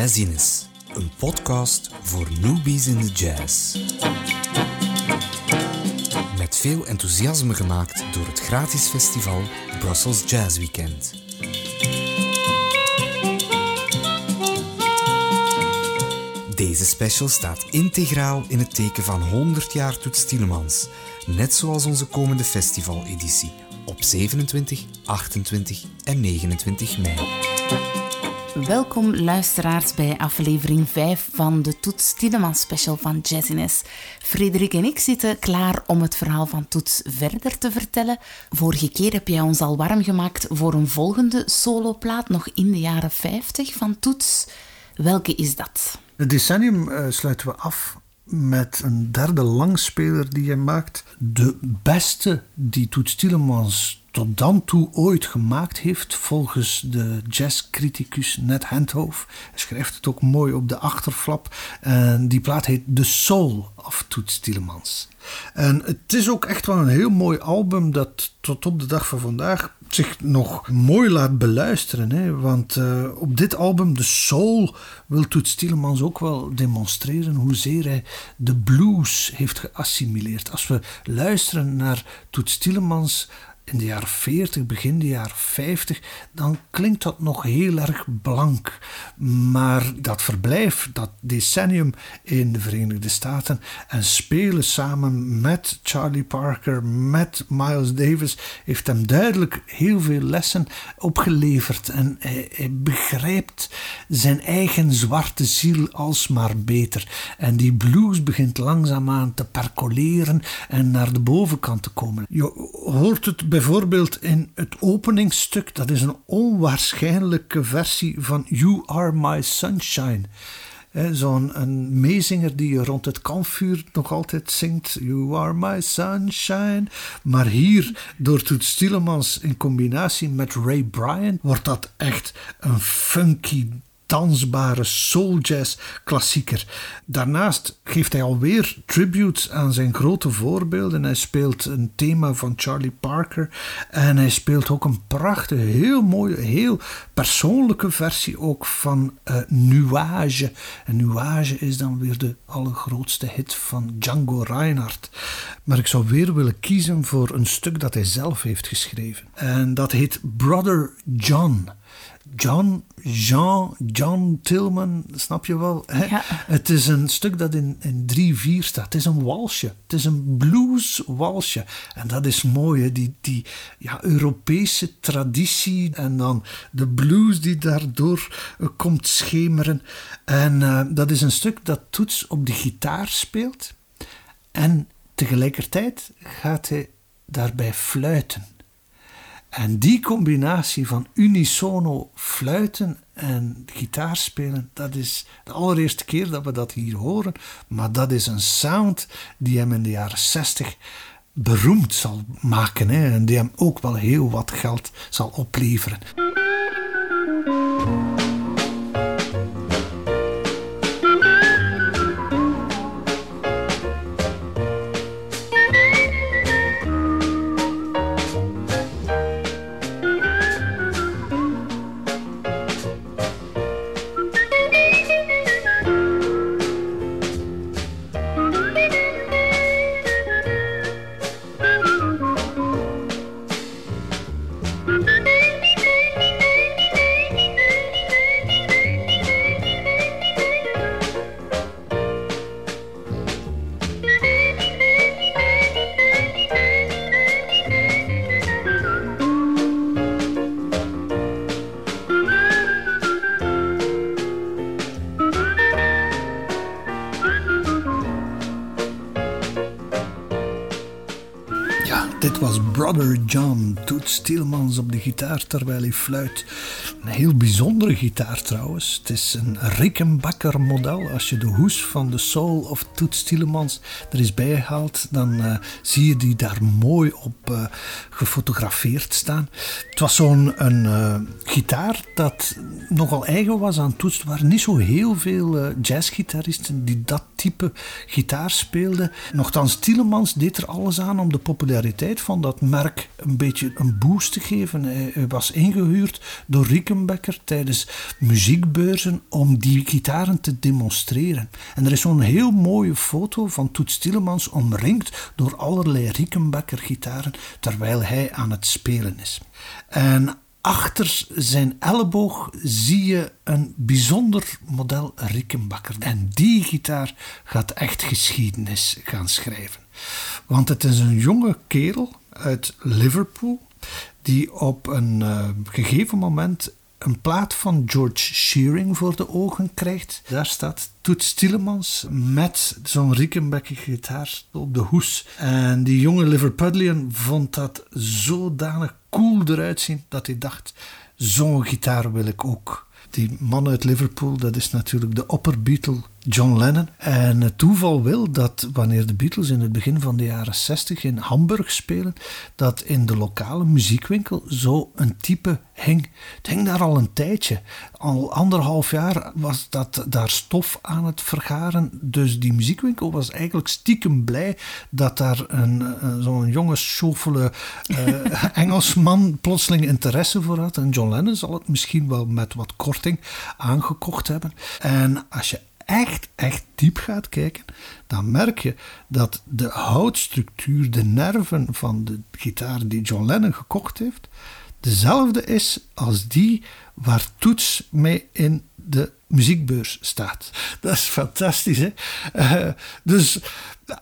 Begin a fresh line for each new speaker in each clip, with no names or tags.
Jazzines, een podcast voor newbies in de jazz. Met veel enthousiasme gemaakt door het gratis festival Brussels Jazz Weekend. Deze special staat integraal in het teken van 100 jaar Toets Tielemans, net zoals onze komende festivaleditie op 27, 28 en 29 mei.
Welkom luisteraars bij aflevering 5 van de Toets Tielemans special van Jazzines. Frederik en ik zitten klaar om het verhaal van Toets verder te vertellen. Vorige keer heb jij ons al warm gemaakt voor een volgende soloplaat, nog in de jaren 50 van Toets. Welke is dat?
Het decennium uh, sluiten we af met een derde langspeler die hij maakt. De beste die Toets Tielemans tot dan toe ooit gemaakt heeft, volgens de jazzcriticus Ned Handhoff. Hij schrijft het ook mooi op de achterflap. En die plaat heet The Soul of Toets Tielemans. En het is ook echt wel een heel mooi album dat tot op de dag van vandaag zich nog mooi laat beluisteren. Hè? Want uh, op dit album, The Soul, wil Toets Tielemans ook wel demonstreren hoezeer hij de blues heeft geassimileerd. Als we luisteren naar Toets Tielemans in de jaren 40, begin de jaren 50, dan klinkt dat nog heel erg blank. Maar dat verblijf, dat decennium in de Verenigde Staten en spelen samen met Charlie Parker, met Miles Davis, heeft hem duidelijk heel veel lessen opgeleverd. En hij, begrijpt zijn eigen zwarte ziel alsmaar beter. En die blues begint langzaamaan te percoleren en naar de bovenkant te komen. Je hoort het bijvoorbeeld in het openingsstuk, dat is een onwaarschijnlijke versie van You Are My Sunshine. Zo'n meezinger die rond het kampvuur nog altijd zingt. You are my sunshine. Maar hier, door Toet Stielemans in combinatie met Ray Bryant, wordt dat echt een funky dansbare soul jazz klassieker. Daarnaast geeft hij alweer tributes aan zijn grote voorbeelden. Hij speelt een thema van Charlie Parker en hij speelt ook een prachtige, heel mooie, heel persoonlijke versie ook van uh, Nuage. En Nuage is dan weer de allergrootste hit van Django Reinhardt. Maar ik zou weer willen kiezen voor een stuk dat hij zelf heeft geschreven. En dat heet Brother John. John, Jean, John Tillman, snap je wel? Hè? Het is een stuk dat in, in 3-4 staat. Het is een walsje. Het is een blues walsje. En dat is mooi, hè? Die, die ja, Europese traditie en dan de blues die daardoor uh, komt schemeren. En uh, dat is een stuk dat Toets op de gitaar speelt. En tegelijkertijd gaat hij daarbij fluiten. En die combinatie van unisono fluiten en gitaar spelen, dat is de allereerste keer dat we dat hier horen. Maar dat is een sound die hem in de jaren 60 beroemd zal maken. Hè, en die hem ook wel heel wat geld zal opleveren. Dit was Brother John, Toet Steelmans op de gitaar terwijl hij fluit. Een heel bijzondere gitaar trouwens. Het is een Rickenbacker model. Als je de hoes van de Soul of Toet Stielemans er is bijgehaald, dan uh, zie je die daar mooi op uh, gefotografeerd staan. Het was zo'n een uh, gitaar dat nogal eigen was aan Toets. Er waren niet zo heel veel jazzgitaristen die dat type gitaar speelden. Nochtans, Tielemans deed er alles aan om de populariteit van dat merk een beetje een boost te geven. Hij was ingehuurd door Rickenbacker tijdens muziekbeurzen om die gitaren te demonstreren. En er is zo'n heel mooie foto van Toets Tielemans omringd door allerlei Rickenbacker gitaren terwijl hij aan het spelen is. En achter zijn elleboog zie je een bijzonder model Rickenbacker. En die gitaar gaat echt geschiedenis gaan schrijven. Want het is een jonge kerel uit Liverpool die op een uh, gegeven moment een plaat van George Shearing voor de ogen krijgt. Daar staat Toets Tielemans met zo'n Rickenbacker gitaar op de hoes. En die jonge Liverpudlian vond dat zodanig cool eruit zien dat hij dacht: zo'n gitaar wil ik ook. Die man uit Liverpool, dat is natuurlijk de opperbeatle John Lennon. En het toeval wil dat wanneer de Beatles in het begin van de jaren 60 in Hamburg spelen, dat in de lokale muziekwinkel zo een type hing. Het hing daar al een tijdje. Al anderhalf jaar was dat daar stof aan het vergaren. Dus die muziekwinkel was eigenlijk stiekem blij dat daar een, zo'n jonge, schoffele uh, Engelsman plotseling interesse voor had. En John Lennon zal het misschien wel met wat korting aangekocht hebben. En als je echt, echt diep gaat kijken, dan merk je dat de houtstructuur, de nerven van de gitaar die John Lennon gekocht heeft, dezelfde is als die waar Toets mee in de muziekbeurs staat. Dat is fantastisch, hè? Uh, dus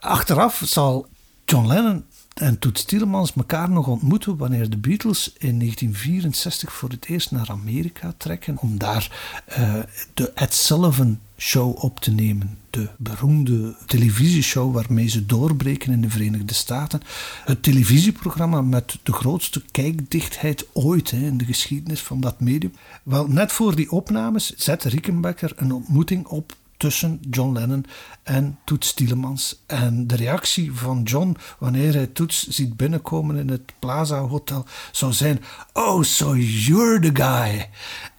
achteraf zal John Lennon en Toets Tielemans elkaar nog ontmoeten wanneer de Beatles in 1964 voor het eerst naar Amerika trekken om daar uh, de Ed Sullivan show op te nemen. De beroemde televisieshow waarmee ze doorbreken in de Verenigde Staten. Het televisieprogramma met de grootste kijkdichtheid ooit hè, in de geschiedenis van dat medium. Wel, net voor die opnames zette Rickenbacker een ontmoeting op tussen John Lennon en Toets Tielemans. En de reactie van John wanneer hij Toets ziet binnenkomen in het Plaza Hotel zou zijn: Oh, so you're the guy.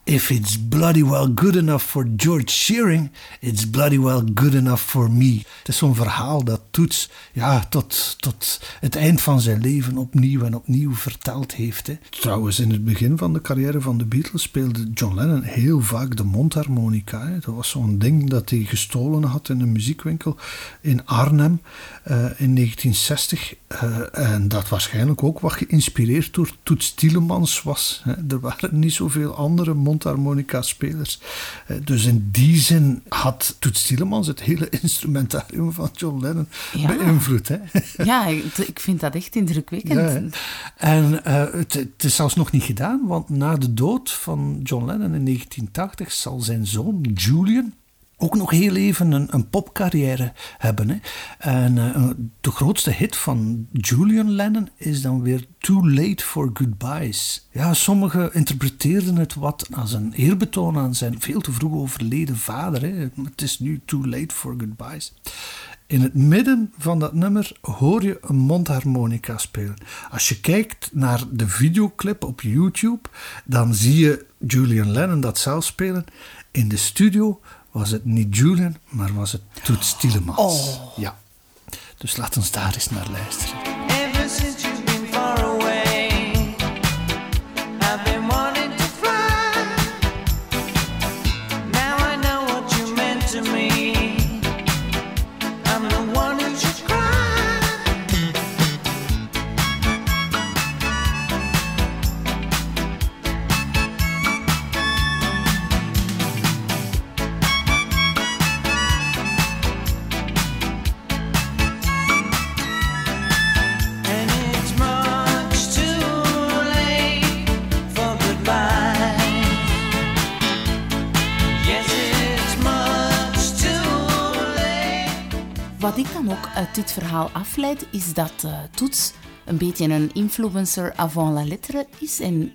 If it's bloody well good enough for George Shearing, it's bloody well good enough for me. Het is zo'n verhaal dat Toets ja, tot, tot het eind van zijn leven opnieuw en opnieuw verteld heeft. Trouwens, in het begin van de carrière van de Beatles speelde John Lennon heel vaak de mondharmonica. Dat was zo'n ding dat hij gestolen had in een muziekwinkel in Arnhem uh, in 1960. Uh, eh, en dat waarschijnlijk ook wat geïnspireerd door Toets Tielemans was. Hè. Er waren niet zoveel andere mondharmonica-spelers. Uh, dus in die zin had Toets Tielemans het hele instrumentarium van John Lennon ja. beïnvloed. Hè.
Ja, ik vind dat echt indrukwekkend.
en het, het is zelfs nog niet gedaan, want na de dood van John Lennon in 1980 zal zijn zoon Julian ook nog heel even een, een popcarrière hebben. Hè. En uh, de grootste hit van Julian Lennon is dan weer Too Late for Goodbyes. Ja, sommigen interpreteerden het wat als een eerbetoon aan zijn veel te vroeg overleden vader. Hè. Het is nu Too Late for Goodbyes. In het midden van dat nummer hoor je een mondharmonica spelen. Als je kijkt naar de videoclip op YouTube, dan zie je Julian Lennon dat zelf spelen. In de studio was het niet Julian, maar was het Toets Tielemans.
Oh.
Ja. Dus laat ons daar eens naar luisteren.
Verhaal afleid, is dat uh, Toets een beetje een influencer avant la lettre is en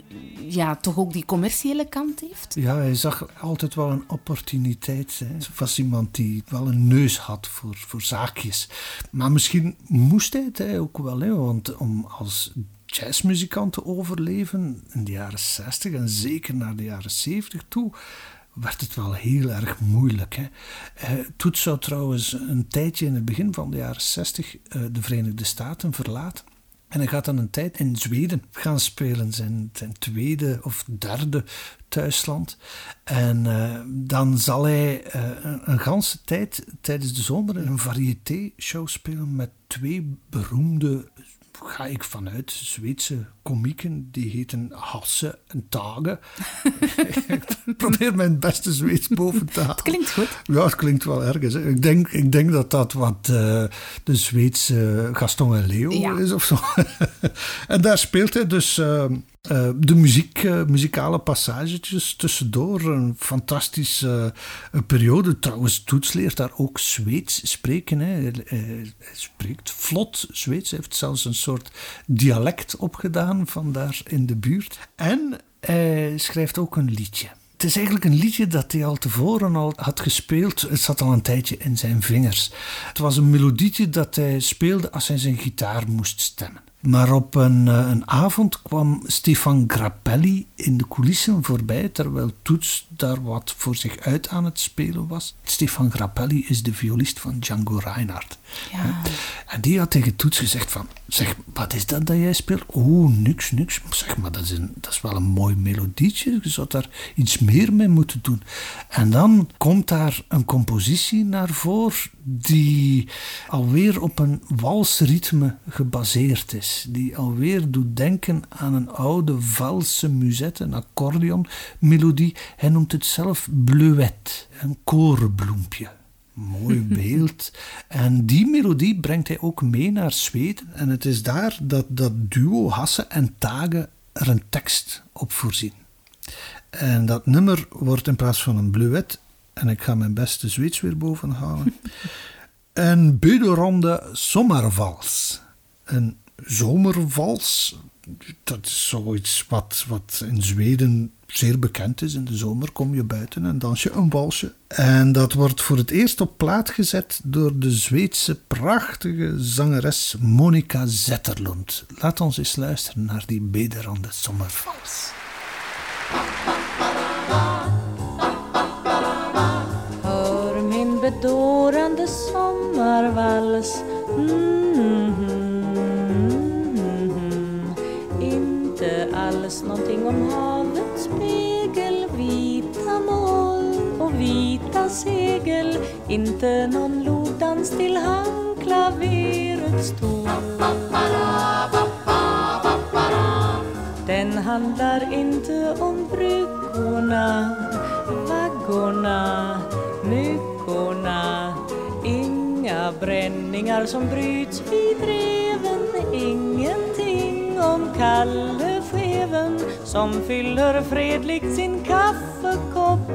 ja, toch ook die commerciële kant heeft.
Ja, hij zag altijd wel een opportuniteit. Hè. Was iemand die wel een neus had voor, voor zaakjes. Maar misschien moest hij het ook wel, hè, want om als jazzmuzikant te overleven in de jaren 60 en zeker naar de jaren 70 toe werd het wel heel erg moeilijk. Hè. Uh, Toet zou trouwens een tijdje in het begin van de jaren 60 uh, de Verenigde Staten verlaten. En hij gaat dan een tijd in Zweden gaan spelen, zijn, tweede of derde thuisland. En uh, dan zal hij een, een ganse tijd tijdens de zomer een variété-show spelen met twee beroemde ga ik vanuit Zweedse komieken, die heten Hasse en Tage. ik probeer mijn beste Zweeds boven te halen.
Het klinkt goed.
Ja, het klinkt wel ergens. Ik denk, ik denk dat dat wat uh, de Zweedse Gaston en Leo
Ja.
is of zo. en daar speelt hij dus uh, uh, de muziek, muzikale passagetjes tussendoor. Een fantastische periode. Trouwens, Toets leert daar ook Zweeds spreken. Hè. Hij spreekt vlot Zweeds. Hij heeft zelfs een soort dialect opgedaan van daar in de buurt. En hij schrijft ook een liedje. Het is eigenlijk een liedje dat hij al tevoren al had gespeeld. Het zat al een tijdje in zijn vingers. Het was een melodietje dat hij speelde als hij zijn gitaar moest stemmen. Maar op een, een avond kwam Stefan Grappelli in de coulissen voorbij, terwijl Toets daar wat voor zich uit aan het spelen was. Stefan Grappelli is de violist van Django Reinhardt.
Ja.
En die had tegen Toets gezegd van, zeg, wat is dat dat jij speelt? Oh, niks, niks. Zeg maar, dat is, een, dat is wel een mooi melodietje. Je zou daar iets meer mee moeten doen. En dan komt daar een compositie naar voren die alweer op een walsritme gebaseerd is. Die alweer doet denken aan een oude valse musette, een accordeonmelodie. Hij noemt het zelf bleuet, een korenbloempje. Mooi beeld. En die melodie brengt hij ook mee naar Zweden. En het is daar dat dat duo Hasse en Tage er een tekst op voorzien. En dat nummer wordt in plaats van een bluet, en ik ga mijn beste Zweeds weer boven halen, een Buderonde Sommervals. Een zomervals, dat is zoiets wat, wat in Zweden zeer bekend is. In de zomer kom je buiten en dans je een walsje. En dat wordt voor het eerst op plaat gezet door de Zweedse prachtige zangeres Monica Zetterlund. Laat ons eens luisteren naar die Bederande Sommervals.
Hör min bedårande sommarvals mm, Inte alls någonting om havets spegel. Vita moln och vita segel. Inte någon lodans till handklaverets ton Den handlar inte om bryggorna, vaggorna, myggorna Inga bränningar som bryts vid reven Ingenting om Kalle Scheven som fyller fredligt sin kaffekopp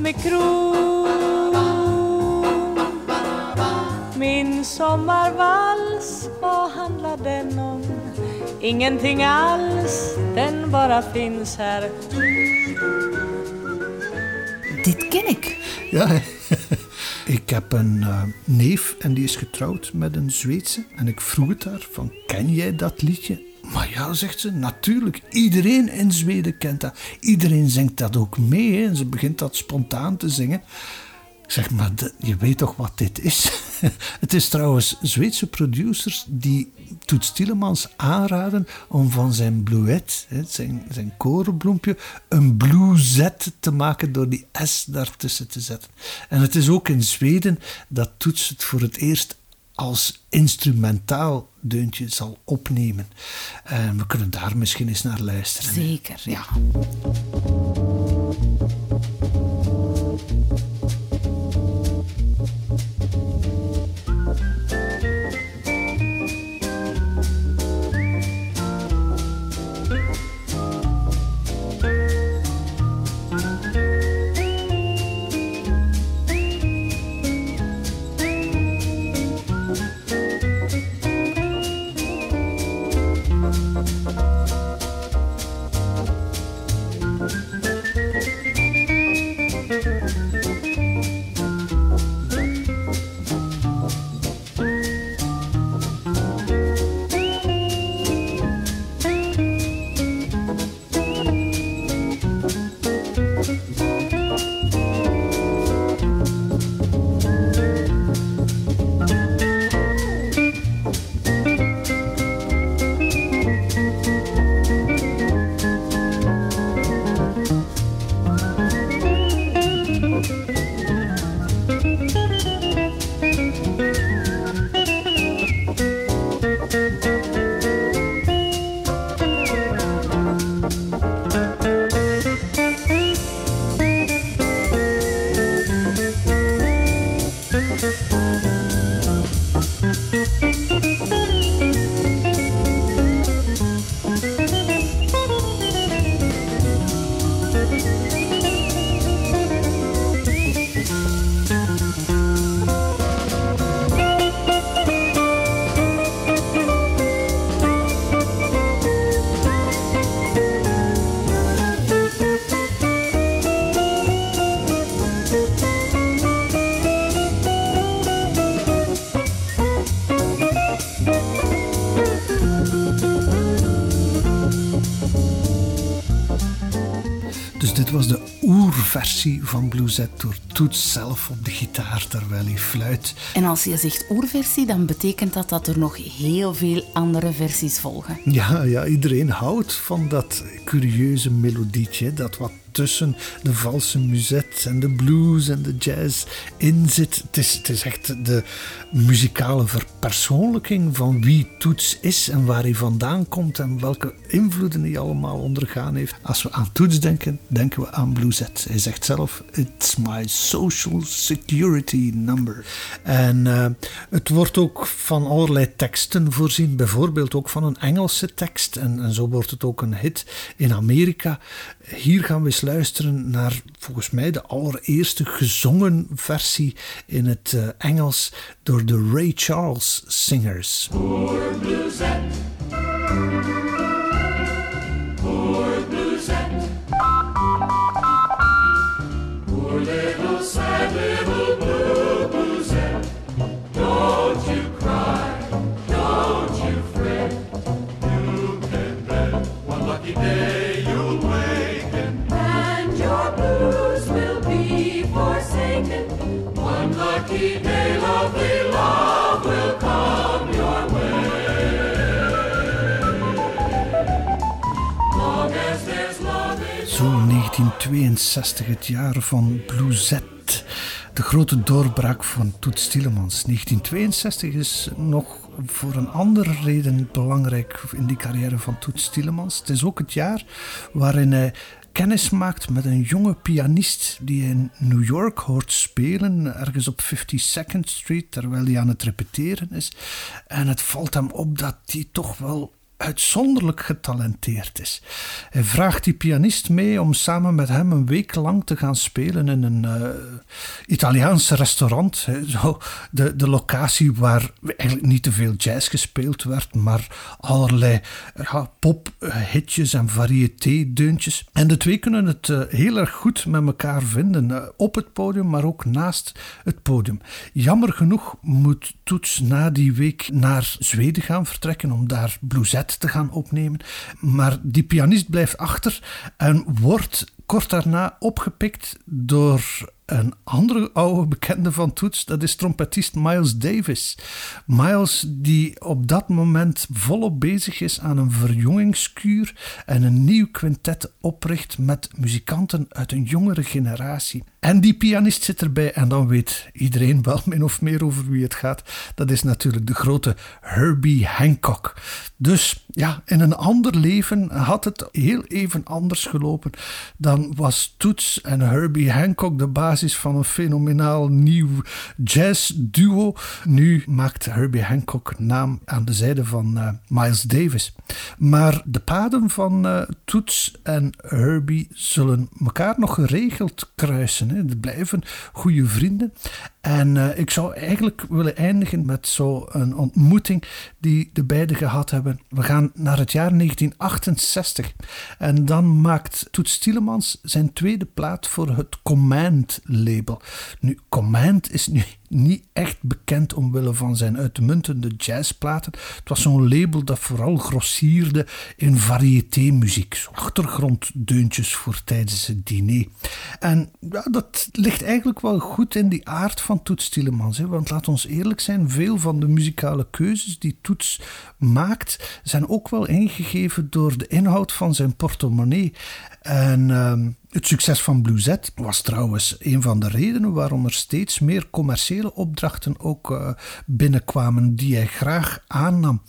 med kron Min sommarvals, vad handlar den om? Ingenting alls, den bara finns här
Dit ken ik.
Ja, ik heb een uh, neef en die is getrouwd met een Zweedse. En ik vroeg het haar van, ken jij dat liedje? Maar ja, zegt ze, natuurlijk. Iedereen in Zweden kent dat. Iedereen zingt dat ook mee. En ze begint dat spontaan te zingen. Ik zeg, maar je weet toch wat dit is? het is trouwens Zweedse producers die Toets Tielemans aanraden om van zijn bluet, zijn, zijn korenbloempje, een bluezet te maken door die S daartussen te zetten. En het is ook in Zweden dat Toets het voor het eerst als instrumentaal deuntje zal opnemen. En we kunnen daar misschien eens naar luisteren.
Zeker, ja.
hablar. Oerversie van Bluesette door Toets zelf op de gitaar terwijl hij fluit.
En als je zegt oerversie, dan betekent dat dat er nog heel veel andere versies volgen.
Ja, ja iedereen houdt van dat curieuze melodietje, dat wat tussen de valse muzet en de blues en de jazz in zit. Het is, het is echt de muzikale verpersoonlijking van wie Toets is en waar hij vandaan komt en welke invloeden hij allemaal ondergaan heeft. Als we aan Toets denken, denken we aan Bluesette. Hij zegt zelf, it's my social security number. En uh, het wordt ook van allerlei teksten voorzien, bijvoorbeeld ook van een Engelse tekst. En, en zo wordt het ook een hit in Amerika. Hier gaan we eens luisteren naar volgens mij de allereerste gezongen versie in het uh, Engels door de Ray Charles Singers. Poor. 1962, het jaar van Bluesette. De grote doorbraak van Toet Tielemans. 1962 is nog voor een andere reden belangrijk in die carrière van Toet Tielemans. Het is ook het jaar waarin hij kennis maakt met een jonge pianist die hij in New York hoort spelen, ergens op 52nd Street, terwijl hij aan het repeteren is. En het valt hem op dat hij toch wel uitzonderlijk getalenteerd is. Hij vraagt die pianist mee om samen met hem een week lang te gaan spelen in een uh, Italiaanse restaurant. Zo, de, de locatie waar eigenlijk niet te veel jazz gespeeld werd, maar allerlei ja, pophitjes en variété-deuntjes. En de twee kunnen het heel erg goed met elkaar vinden, op het podium, maar ook naast het podium. Jammer genoeg moet Toets na die week naar Zweden gaan vertrekken om daar blueset te gaan opnemen. Maar die pianist blijft achter en wordt kort daarna opgepikt door een andere oude bekende van Toets, dat is trompetist Miles Davis. Miles die op dat moment volop bezig is aan een verjongingskuur en een nieuw quintet opricht met muzikanten uit een jongere generatie. En die pianist zit erbij en dan weet iedereen wel min of meer over wie het gaat. Dat is natuurlijk de grote Herbie Hancock. Dus ja, in een ander leven had het heel even anders gelopen. Dan was Toets en Herbie Hancock de van een fenomenaal nieuw jazz-duo. Nu maakt Herbie Hancock naam aan de zijde van uh, Miles Davis. Maar de paden van uh, Toets en Herbie zullen elkaar nog geregeld kruisen. Hè. Het blijven goede vrienden. En uh, ik zou eigenlijk willen eindigen met zo'n ontmoeting die de beiden gehad hebben. We gaan naar het jaar 1968. En dan maakt Toets Tielemans zijn tweede plaat voor het Command label. Nu, Command is nu niet echt bekend omwille van zijn uitmuntende jazzplaten. Het was zo'n label dat vooral grossierde in variété-muziek, achtergronddeuntjes voor tijdens het diner. En ja, dat ligt eigenlijk wel goed in die aard van Toets Tielemans. Hè? Want laat ons eerlijk zijn, veel van de muzikale keuzes die Toets maakt, zijn ook wel ingegeven door de inhoud van zijn portemonnee. En uh, het succes van Bluezette was trouwens een van de redenen waarom er steeds meer commerciële opdrachten ook uh, binnenkwamen die hij graag aannam.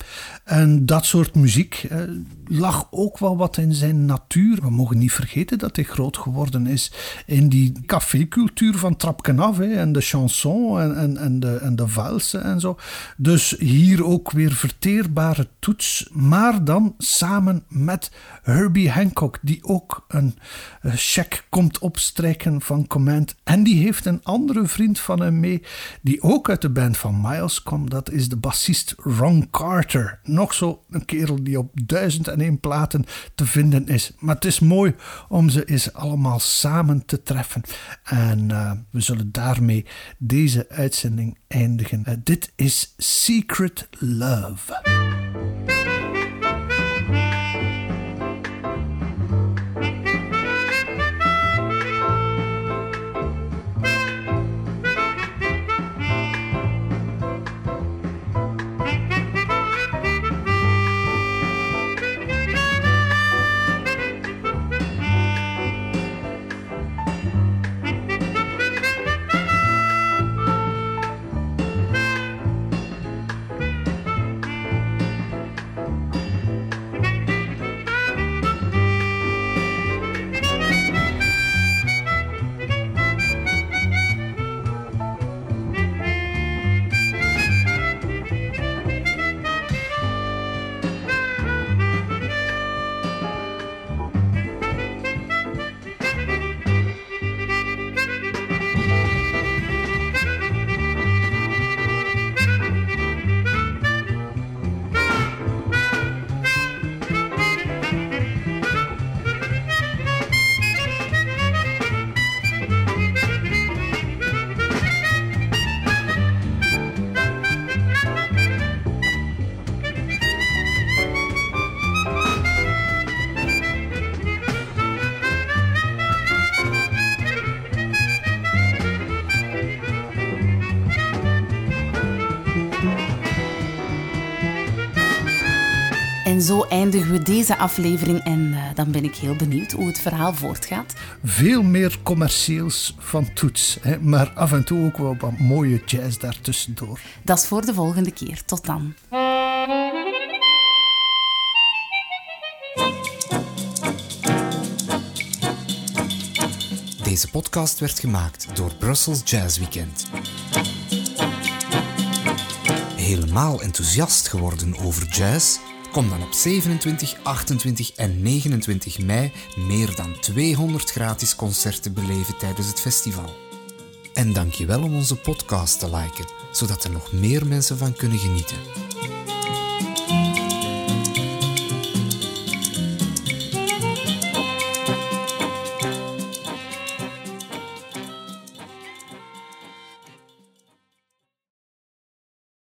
En dat soort muziek uh, lag ook wel wat in zijn natuur. We mogen niet vergeten dat hij groot geworden is in die cafécultuur van Trapken af hè, en de chanson en, en, en, de, en de valsen en zo. Dus hier ook weer verteerbare toets, maar dan samen met Herbie Hancock, die ook een uh, check komt opstrijken van Command. En die heeft een andere vriend van hem mee, die ook uit de band van Miles komt. Dat is de bassist Ron Carter. Nog zo een kerel die op duizend en één platen te vinden is. Maar het is mooi om ze eens allemaal samen te treffen. En uh, we zullen daarmee deze uitzending eindigen. Uh, dit is Secret Love.
Zo eindigen we deze aflevering en uh, dan ben ik heel benieuwd hoe het verhaal voortgaat.
Veel meer commercieels van toets, hè, maar af en toe ook wel wat mooie jazz daartussendoor.
Dat is voor de volgende keer. Tot dan.
Deze podcast werd gemaakt door Brussels Jazz Weekend. Helemaal enthousiast geworden over jazz? Kom dan op 27, 28 en 29 mei meer dan 200 gratis concerten beleven tijdens het festival. En dank je wel om onze podcast te liken, zodat er nog meer mensen van kunnen genieten.